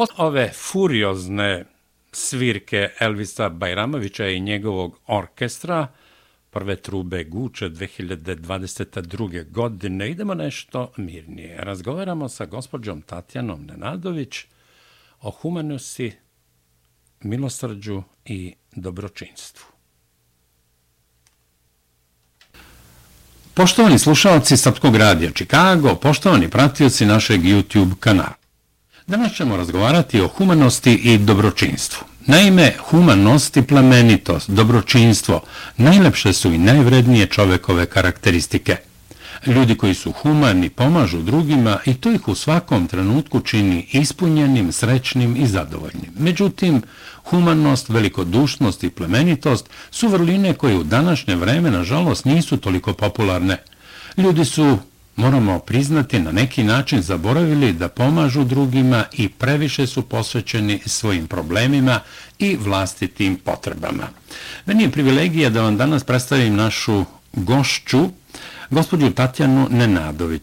Posle ove furiozne svirke Elvisa Bajramovića i njegovog orkestra, prve trube Guče 2022. godine, idemo nešto mirnije. Razgovaramo sa gospođom Tatjanom Nenadović o humanosti, milosrđu i dobročinstvu. Poštovani slušalci Srpskog radija Čikago, poštovani pratioci našeg YouTube kanala. Danas ćemo razgovarati o humanosti i dobročinstvu. Naime, humanost i plemenitost, dobročinstvo, najlepše su i najvrednije čovekove karakteristike. Ljudi koji su humani pomažu drugima i to ih u svakom trenutku čini ispunjenim, srećnim i zadovoljnim. Međutim, humanost, velikodušnost i plemenitost su vrline koje u današnje vreme, nažalost, nisu toliko popularne. Ljudi su moramo priznati, na neki način zaboravili da pomažu drugima i previše su posvećeni svojim problemima i vlastitim potrebama. Meni je privilegija da vam danas predstavim našu gošću, gospođu Tatjanu Nenadović,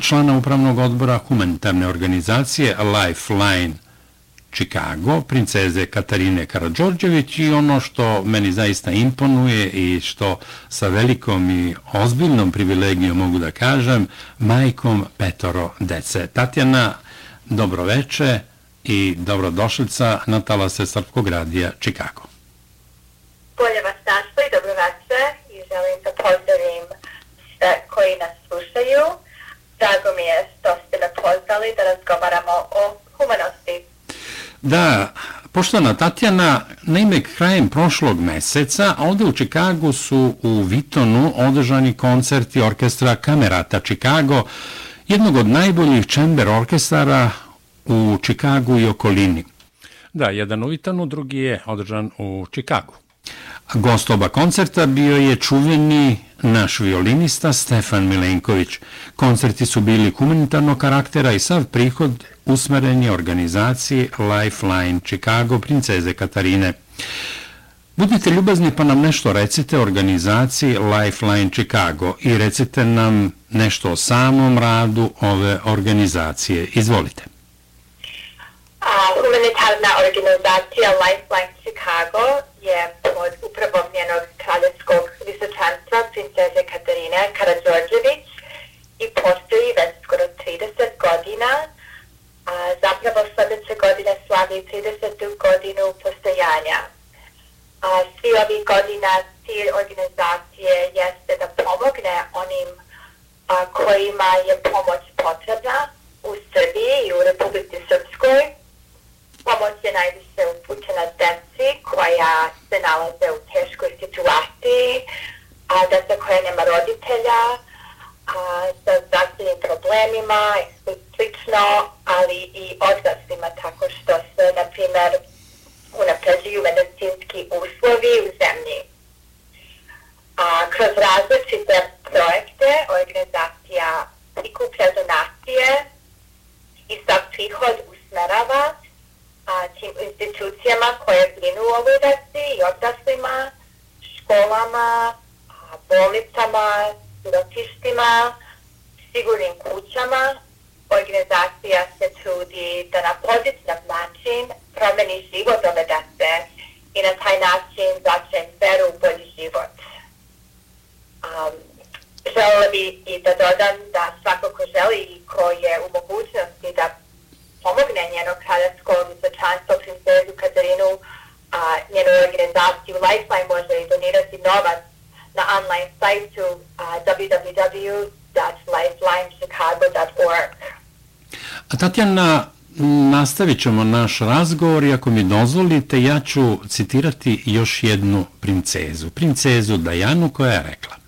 člana upravnog odbora humanitarne organizacije Lifeline Chicago, princeze Katarine Karadžorđević i ono što meni zaista imponuje i što sa velikom i ozbiljnom privilegijom mogu da kažem, majkom petoro dece. Tatjana, dobroveče i dobrodošlica na talase Srpkog radija Chicago. Bolje vas našli, dobroveče i želim da pozdravim sve koji nas slušaju. Drago mi je što ste me pozvali da razgovaramo o humanosti. Da, poštovana Tatjana, na ime krajem prošlog meseca, ovde u Čikagu su u Vitonu održani koncerti orkestra Kamerata Čikago, jednog od najboljih čember orkestara u Čikagu i okolini. Da, jedan u Vitonu, drugi je održan u Čikagu. Gost oba koncerta bio je čuveni naš violinista Stefan Milenković. Koncerti su bili humanitarnog karaktera i sav prihod usmeren je organizaciji Lifeline Chicago princeze Katarine. Budite ljubazni pa nam nešto recite o organizaciji Lifeline Chicago i recite nam nešto o samom radu ove organizacije. Izvolite. A, humanitarna organizacija Lifeline Chicago je pod upravom njenog kraljevskog visočanstva princeze Katarine Karadžorđević i postoji već skoro 30 godina. A, zapravo sljedeće godine slavi 30. godinu postojanja. A, svi ovi godina cilj organizacije jeste da pomogne onim a, kojima je pomoć potrebna u Srbiji i u Republici Srpskoj pomoć je najviše upućena deci koja se nalaze u teškoj situaciji, a deca koja nema roditelja, a, sa zdravstvenim problemima i slično, ali i odraslima tako što se, na primjer, unapređuju medicinski uslovi u zemlji. A, kroz različite projekte organizacija prikuplja donacije i sav prihod usmerava a, tim institucijama koje brinu o ovoj deci i odraslima, školama, bolnicama, sirotištima, sigurnim kućama. Organizacija se trudi da na pozitivan način promeni život ove dece i na taj način daće im veru u bolji život. Um, želela bi i da dodam da svako ko želi i ko je u mogućnosti da pomogne njeno kraljevsko visočanstvo princezu Katarinu, a, njenu organizaciju Lifeline može i donirati novac na online sajtu uh, www.lifelinechicago.org. A Tatjana, nastavit ćemo naš razgovor i ako mi dozvolite, ja ću citirati još jednu princezu. Princezu Dajanu koja je rekla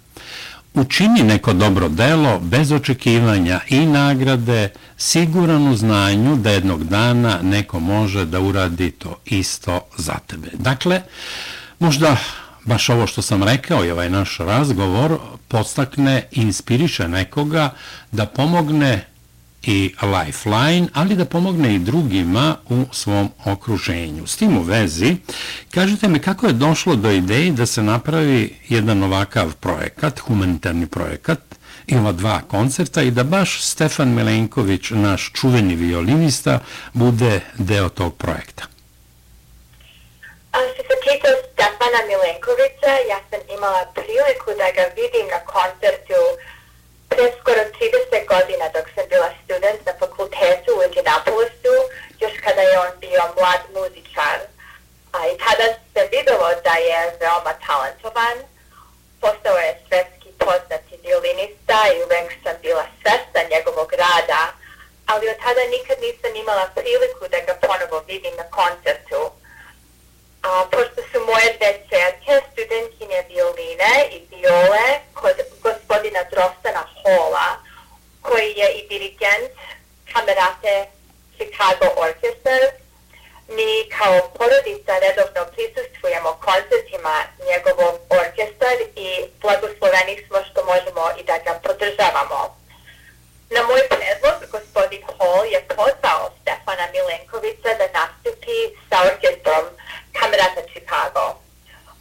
učini neko dobro delo bez očekivanja i nagrade, siguran u znanju da jednog dana neko može da uradi to isto za tebe. Dakle, možda baš ovo što sam rekao i ovaj naš razgovor podstakne i inspiriše nekoga da pomogne i Lifeline, ali da pomogne i drugima u svom okruženju. S tim u vezi, kažite mi kako je došlo do ideje da se napravi jedan ovakav projekat, humanitarni projekat, i ova dva koncerta i da baš Stefan Milenković, naš čuveni violinista, bude deo tog projekta. A što se tiče Stefana ja sam imala priliku da ga vidim na koncertu pre skoro 30 godina dok sam bila student na fakultetu u Indianapolisu, još kada je on bio mlad muzičar. A i tada se videlo da je veoma talentovan. Postao je svetski poznati violinista i uvek sam bila svesta njegovog rada, ali od tada nikad nisam imala priliku da ga ponovo vidim na koncertu. A, pošto su moje dve čerke, studentkinje violine i viole kod gospodina Drostana Hola, koji je i dirigent kamerate Chicago Orchestra, mi kao porodica redovno prisustujemo koncertima njegovog orkestra i blagosloveni smo što možemo i da ga podržavamo. Na moj predlog, gospodin Hall je pozvao Stefana Milenkovića da nastupi sa orkestrom Kamerata Chicago.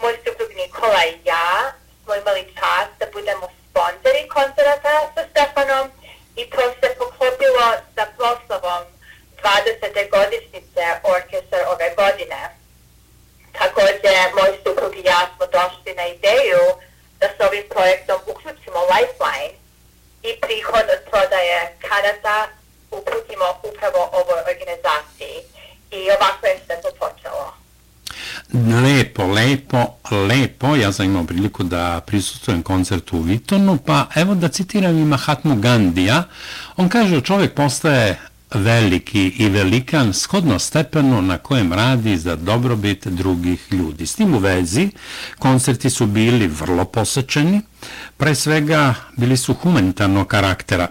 Moj suprug Nikola i ja smo imali čast da budemo sponzori koncerata sa Stefanom i to se poklopilo sa proslavom 20. godišnjice orkestra ove godine. Također, moj suprug i ja smo došli na ideju da s ovim projektom uključimo Lifeline i prihod od prodaje karata uputimo upravo ovoj organizaciji. I ovako je sve to počelo. Lepo, lepo, lepo. Ja sam imao priliku da prisustujem koncertu u Vitonu, pa evo da citiram i Mahatma Gandija. On kaže, čovjek postaje veliki i velikan shodno stepenu na kojem radi za dobrobit drugih ljudi. S tim u vezi, koncerti su bili vrlo posećeni, pre svega bili su humanitarnog karaktera.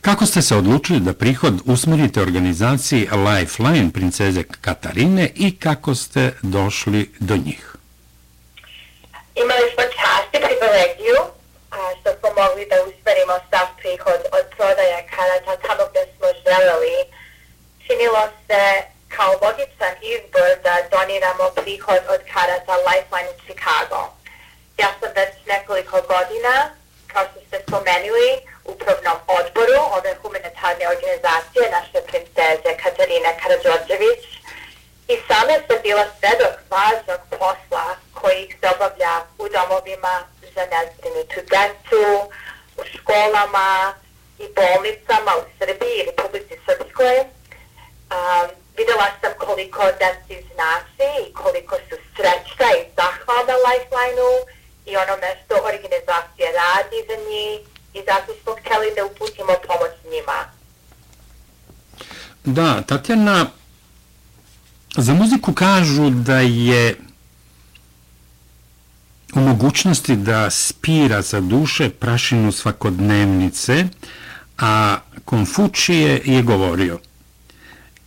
Kako ste se odlučili da prihod usmerite organizaciji Lifeline princeze Katarine i kako ste došli do njih? Imali smo čast i privilegiju što smo mogli da usmerimo sav prihod od prodaja karata tamo gde smo želeli. Činilo se kao logičan izbor planiramo prihod od karata Lifeline in Chicago. Ja sam već nekoliko godina, kao što ste spomenuli, u odboru ove humanitarne organizacije naše princeze Katarine Karadžorđević i sama sam bila svedok važnog posla koji se obavlja u domovima za nezbrinutu decu, u školama i bolnicama u Srbiji i Republici Srpskoj. Um, videla sam koliko deci znači i koliko su srećna i zahvalna Lifeline-u i onome što organizacija radi za njih i zato smo htjeli da uputimo pomoć njima. Da, Tatjana, za muziku kažu da je u mogućnosti da spira za duše prašinu svakodnevnice, a Konfučije je govorio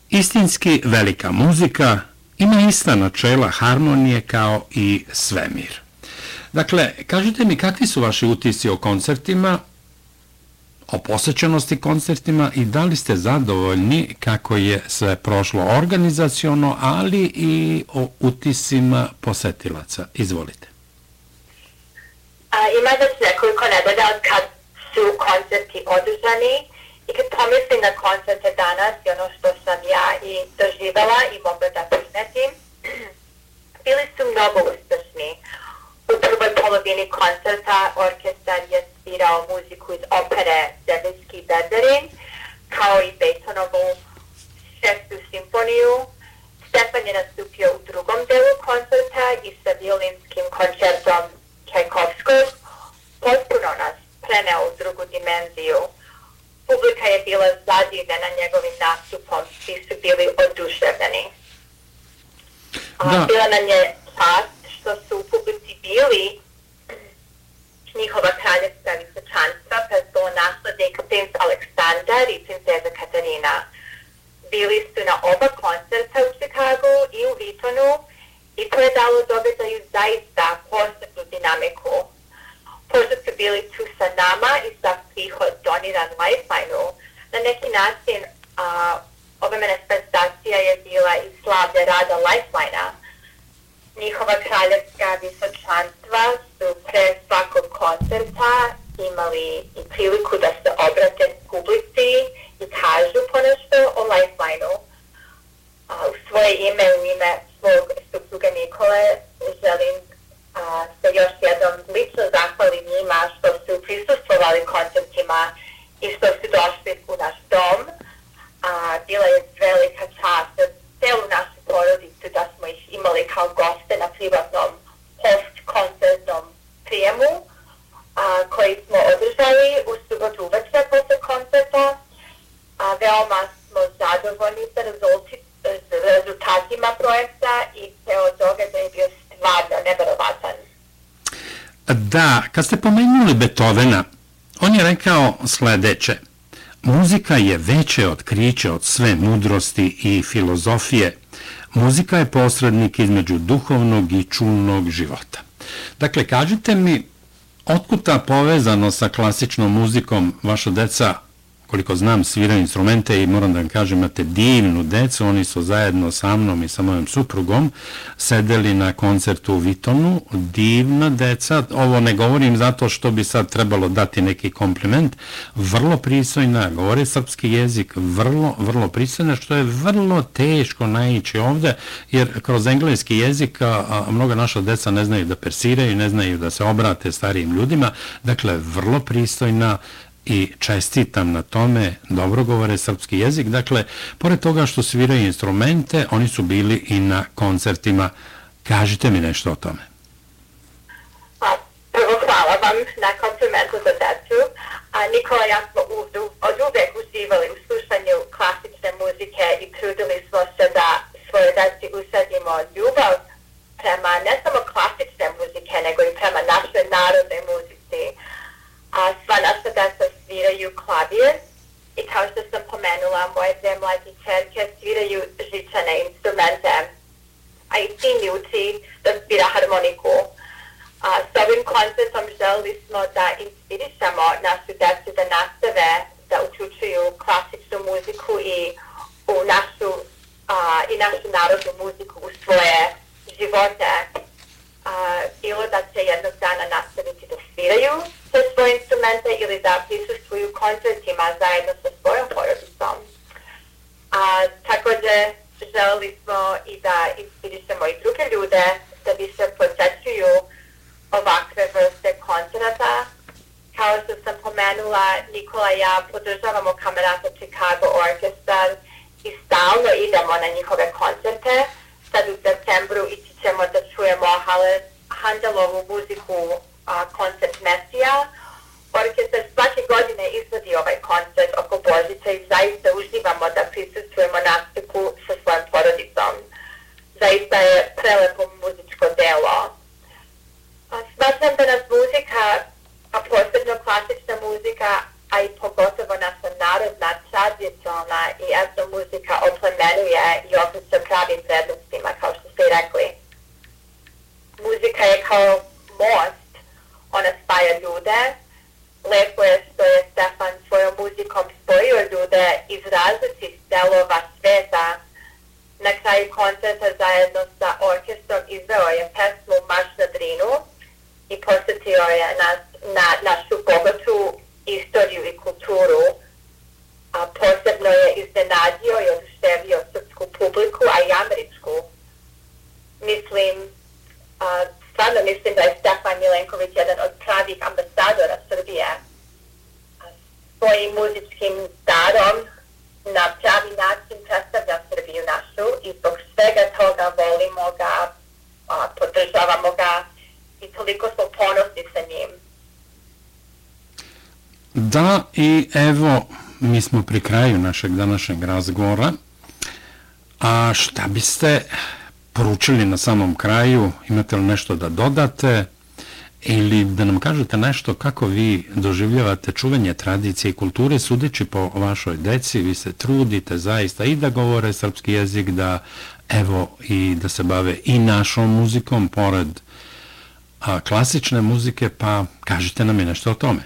Istinski velika muzika ima ista načela harmonije kao i svemir. Dakle, kažite mi kakvi su vaši utisci o koncertima, o posjećenosti koncertima i da li ste zadovoljni kako je sve prošlo organizaciono, ali i o utisima posetilaca. Izvolite. A, ima da se nekoliko nedelja od kad su koncerti održani i kad pomislim na koncerte danas i ono što sam ja i doživjela i mogla da primetim, bili su mnogo uspešni. U prvoj polovini koncerta orkestar je svirao muziku iz opere Zebinski Berberin, kao i Beethovenovu šestu simfoniju. Stefan je nastupio u drugom delu koncerta i sa violinskim koncertom Čajkovskog potpuno nas preneo u drugu dimenziju. Publika je bila zadivljena njegovim nastupom, svi su bili oduševljeni. Da. Bila nam je čast što su u publici bili njihova kraljevska visočanstva, presto naslednik princ Aleksandar i princeza Katarina. Bili su na oba koncerta u Chicagu i u Vitonu i to je dalo događaju zaista posebnu dinamiku. Pošto su bili tu sa nama i sa prihod doniran Lifeline-u, na neki način a, ova manifestacija je bila i slavlja rada Lifeline-a. Njihova kraljevska visočanstva su pre svakog koncerta imali i priliku da se obrate publici i kažu ponešto o Lifeline-u. U svoje ime, u ime svog škole želim a, se još jednom lično zahvali njima što su prisustovali koncertima i što su došli u naš dom. A, bila je velika čast za celu našu porodicu da smo ih imali kao goste na privatnom post-koncertnom prijemu a, koji smo održali u subotu uveče posle koncerta. A, veoma smo zadovoljni sa rezultatima projekta i ceo događaj je bio stvarno neverovatan. Da, kad ste pomenuli Beethovena, on je rekao sledeće. Muzika je veće otkriće od sve mudrosti i filozofije. Muzika je posrednik između duhovnog i čulnog života. Dakle, kažite mi, otkuta povezano sa klasičnom muzikom vaša deca koliko znam, sviraju instrumente i moram da vam kažem, imate divnu decu, oni su zajedno sa mnom i sa mojom suprugom sedeli na koncertu u Vitonu, divna deca, ovo ne govorim zato što bi sad trebalo dati neki kompliment, vrlo pristojna, govore srpski jezik, vrlo, vrlo pristojna, što je vrlo teško naići ovde, jer kroz engleski jezik a, a, mnoga naša deca ne znaju da persiraju, ne znaju da se obrate starijim ljudima, dakle, vrlo pristojna, i čestitam na tome, dobro govore srpski jezik. Dakle, pored toga što sviraju instrumente, oni su bili i na koncertima. Kažite mi nešto o tome. Pa, prvo hvala vam na komplimentu za decu. A Nikola ja smo od uvek uživali u slušanju klasične muzike i trudili smo se da svoje deci usadimo ljubav prema ne samo klasične muzike, nego i prema našoj narodnoj muzici. A sva naša deca sviraju klavir i kao što sam pomenula, moje dve mlađe čerke sviraju žičane instrumente, a i sin uči da svira harmoniku. A, s ovim koncertom želili smo da inspirišemo našu decu da nastave oko Božića i zaista uživamo da prisutujemo nastupu sa svojom porodicom. Zaista je prelepo muzičko delo. Smatram da nas muzika, a posebno klasična muzika, a i pogotovo naša narodna, tradicionalna i etno muzika oplemenuje i opisuje pravim vrednostima, kao što ste i rekli. Muzika je kao most ona spaja ljude. Lepo je što je Stefan svojom muzikom spojio ljude iz različitih delova sveta. Na kraju koncerta zajedno sa orkestrom izveo je pesmu Marš na Drinu i posjetio je nas na našu bogatu istoriju i kulturu. A posebno je iznenadio i oduševio srpsku publiku, a i američku. Mislim, a, stvarno mislim da je Stefan Milenković jedan od pravih ambasadora Srbije svojim muzičkim darom na pravi način predstavlja Srbiju našu i zbog svega toga volimo ga, a, podržavamo ga i toliko smo ponosni sa njim. Da, i evo, mi smo pri kraju našeg današnjeg razgovora. A šta biste poručili na samom kraju, imate li nešto da dodate ili da nam kažete nešto kako vi doživljavate čuvanje tradicije i kulture, sudeći po vašoj deci, vi se trudite zaista i da govore srpski jezik, da evo i da se bave i našom muzikom, pored a, klasične muzike, pa kažite nam i nešto o tome.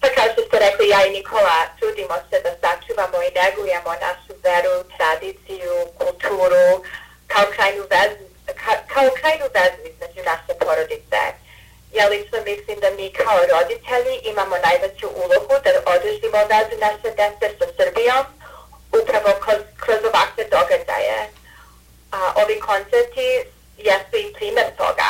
Pa kao što ste rekli, ja i Nikola trudimo se da sačuvamo i negujemo našu veru, tradiciju, kulturu, kao krajnu vezu, ka, kao krajnu vezu između naše porodice. Ja lično mislim da mi kao roditelji imamo najveću ulogu da održimo vezu naše dece sa Srbijom upravo kroz, kroz ovakve događaje. A, ovi koncerti jesu i primjer toga.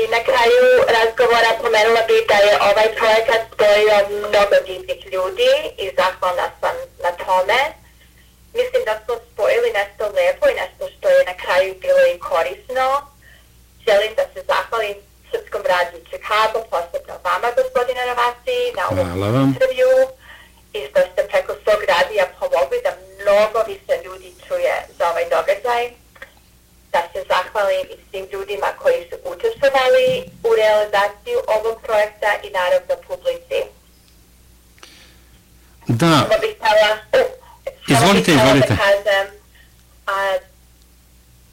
I na kraju razgovora pomenula bih da je ovaj projekat spojio mnogo divnih ljudi i zahvalna sam na tome. Mislim da smo spojili nešto lepo i nešto što je na kraju bilo i korisno. Želim da se zahvalim Srpskom radiju Chicago, posebno vama, gospodine Ravasi, na ovom intervju i što ste preko svog radija pomogli da mnogo više ljudi čuje za ovaj događaj da se zahvalim i svim ljudima koji su učestvovali u realizaciju ovog projekta i naravno publici. Da. bih htjela, uh, izvolite, izvolite. Da kažem a,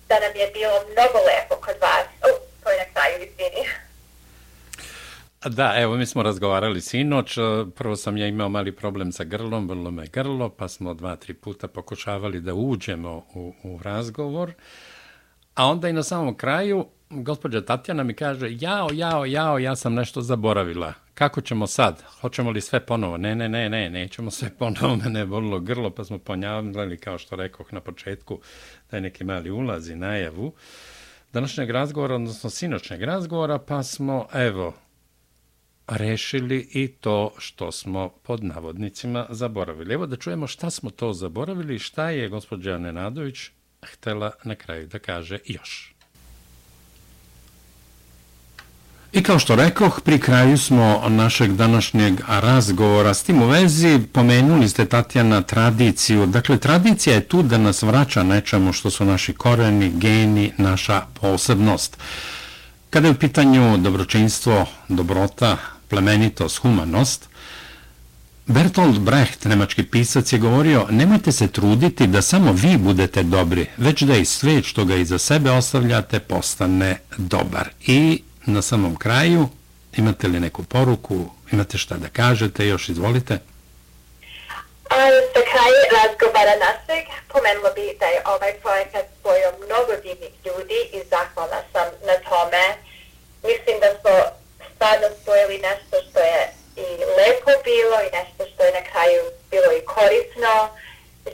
da nam je bilo mnogo lepo kod vas. Uh, to je na kraju, izvini. Da, evo, mi smo razgovarali sinoć. Prvo sam ja imao mali problem sa grlom, vrlo me grlo, pa smo dva, tri puta pokušavali da uđemo u, u razgovor. Uh, A onda i na samom kraju, gospođa Tatjana mi kaže, jao, jao, jao, ja sam nešto zaboravila. Kako ćemo sad? Hoćemo li sve ponovo? Ne, ne, ne, ne, nećemo sve ponovo. Mene je bolilo grlo, pa smo ponjavljali, kao što rekoh na početku, da neki mali ulaz i najavu današnjeg razgovora, odnosno sinoćnjeg razgovora, pa smo, evo, rešili i to što smo pod navodnicima zaboravili. Evo da čujemo šta smo to zaboravili, i šta je gospođa Nenadović htela na kraju da kaže još. I kao što rekoh, pri kraju smo našeg današnjeg razgovora s tim u vezi, pomenuli ste Tatjana tradiciju. Dakle, tradicija je tu da nas vraća nečemu što su naši koreni, geni, naša posebnost. Kada je u pitanju dobročinstvo, dobrota, plemenitost, humanost, Bertolt Brecht, nemački pisac, je govorio nemojte se truditi da samo vi budete dobri, već da i svet što ga iza sebe ostavljate postane dobar. I na samom kraju, imate li neku poruku, imate šta da kažete, još izvolite? A, za kraj razgovara našeg pomenula bi da je ovaj projekat spojio mnogo divnih ljudi i zahvalna sam na tome. Mislim da smo stvarno spojili nešto što je i lepo bilo i nešto što je na kraju bilo i korisno.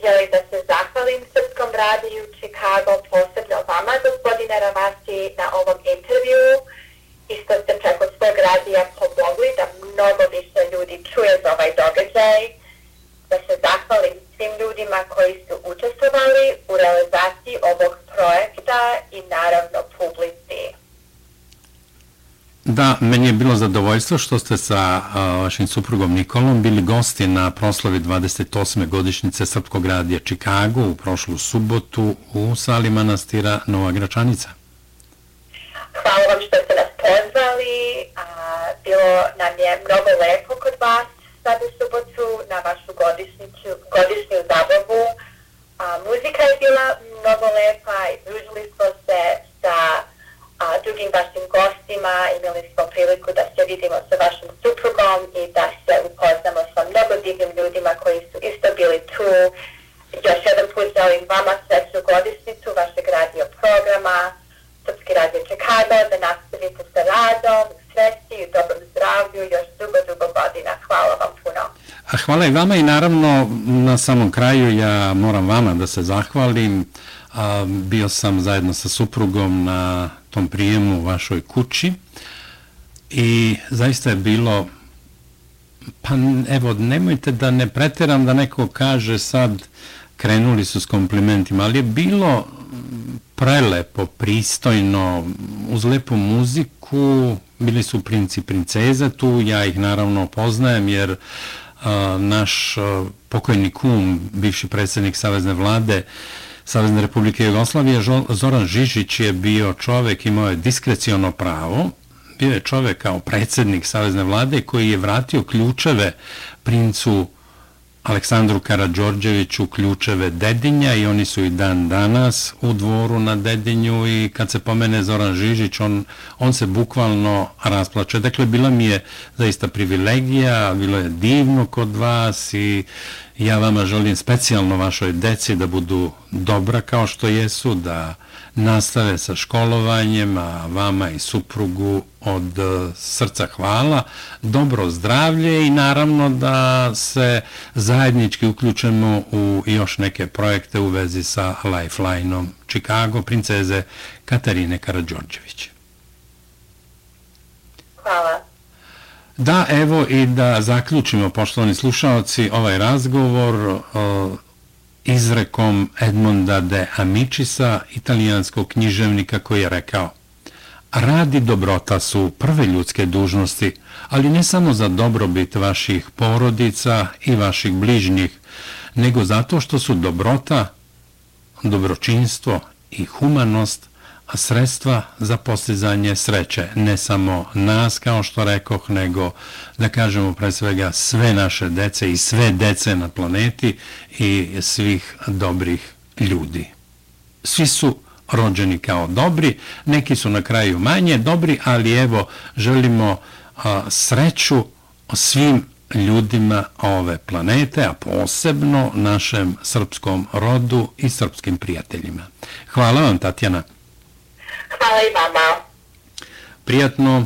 Želim da se zahvalim Srpskom radiju Chicago, posebno vama, gospodine Ravasi, na ovom intervjuu i što ste preko svog radija pomogli da mnogo više ljudi čuje za ovaj događaj. Da se zahvalim svim ljudima koji su učestvovali u realizaciji ovog projekta i naravno publici. Da, meni je bilo zadovoljstvo što ste sa a, vašim suprugom Nikolom bili gosti na proslavi 28. godišnjice Srpkog radija Čikago u prošlu subotu u sali manastira Nova Gračanica. Hvala vam što ste nas pozvali. A, bilo nam je mnogo lepo kod vas sad u subotu na vašu godišnju, godišnju zabavu. A, muzika je bila mnogo lepa i družili smo se sa a, drugim vašim gostima. Imali smo priliku da se vidimo sa vašim suprugom i da se upoznamo sa mnogo divnim ljudima koji su isto bili tu. Još jedan put želim vama srećnu godišnicu vašeg radio programa, Srpski radio Čekado, da nastavite sa radom, sreći i dobrom zdravlju još dugo, dugo godina. Hvala vam puno. A hvala i vama i naravno na samom kraju ja moram vama da se zahvalim. A, bio sam zajedno sa suprugom na tom prijemu u vašoj kući i zaista je bilo pa evo nemojte da ne preteram da neko kaže sad krenuli su s komplimentima ali je bilo prelepo, pristojno uz lepu muziku bili su princi princeze tu ja ih naravno poznajem jer a, naš a, pokojni kum bivši predsjednik Savezne vlade Savezne republike Jugoslavije, Zoran Žižić je bio čovek, imao je diskrecijono pravo, bio je čovek kao predsjednik Savezne vlade koji je vratio ključeve princu Aleksandru Karadžorđeviću ključeve Dedinja i oni su i dan danas u dvoru na Dedinju i kad se pomene Zoran Žižić, on, on se bukvalno rasplače. Dakle, bila mi je zaista privilegija, bilo je divno kod vas i Ja vama želim specijalno vašoj deci da budu dobra kao što jesu, da nastave sa školovanjem, a vama i suprugu od e, srca hvala, dobro zdravlje i naravno da se zajednički uključemo u još neke projekte u vezi sa Lifeline-om Chicago, princeze Katarine Karadžorđević. Hvala. Da, evo i da zaključimo, poštovani slušalci, ovaj razgovor izrekom Edmonda de Amicisa, italijanskog književnika koji je rekao Radi dobrota su prve ljudske dužnosti, ali ne samo za dobrobit vaših porodica i vaših bližnjih, nego zato što su dobrota, dobročinstvo i humanost sredstva za postizanje sreće, ne samo nas, kao što rekoh, nego da kažemo pre svega sve naše dece i sve dece na planeti i svih dobrih ljudi. Svi su rođeni kao dobri, neki su na kraju manje dobri, ali evo želimo a, sreću svim ljudima ove planete, a posebno našem srpskom rodu i srpskim prijateljima. Hvala vam, Tatjana. Hvala i vama. Prijatno.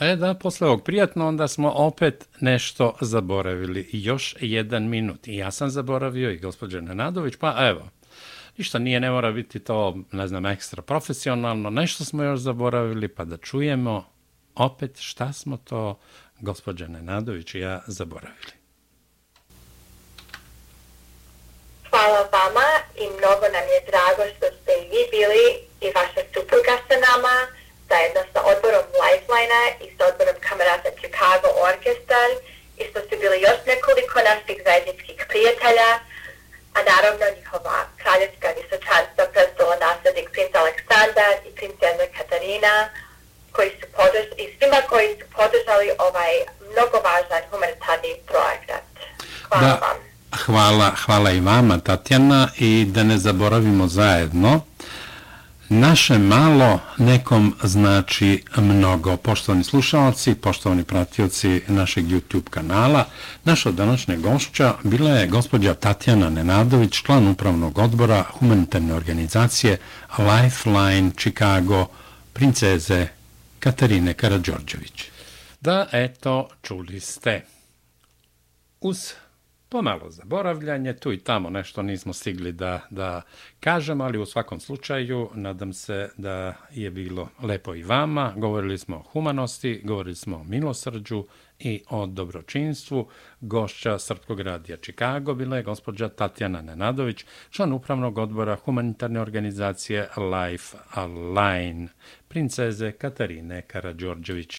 E da, posle ovog prijatno, onda smo opet nešto zaboravili. Još jedan minut. I ja sam zaboravio i gospođa Nenadović, pa evo, ništa nije, ne mora biti to, ne znam, ekstra profesionalno. Nešto smo još zaboravili, pa da čujemo opet šta smo to, gospođa Nenadović i ja, zaboravili. Hvala vama i mnogo nam je drago što ste i vi bili i vaša supruga sa nama, zajedno sa odborom Lifeline i sa odborom kamerata Chicago Orkestar, i što su bili još nekoliko naših zajedničkih prijatelja, a naravno njihova kraljevska visočanstva prestola naslednik princ Aleksandar i princeza Katarina, koji su podrž i svima koji su podržali ovaj mnogo važan humanitarni projekat. Hvala da, vam. Hvala, hvala i vama, Tatjana, i da ne zaboravimo zajedno, Naše malo nekom znači mnogo. Poštovani slušalci, poštovani pratioci našeg YouTube kanala, naša današnja gošća bila je gospođa Tatjana Nenadović, član upravnog odbora humanitarne organizacije Lifeline Chicago, princeze Katarine Karadžorđević. Da, eto, čuli ste. Uz pomalo zaboravljanje, tu i tamo nešto nismo stigli da, da kažem, ali u svakom slučaju nadam se da je bilo lepo i vama. Govorili smo o humanosti, govorili smo o milosrđu i o dobročinstvu. Gošća Srpskog radija Čikago bila je gospođa Tatjana Nenadović, član upravnog odbora humanitarne organizacije Life Align, princeze Katarine Karadžorđević.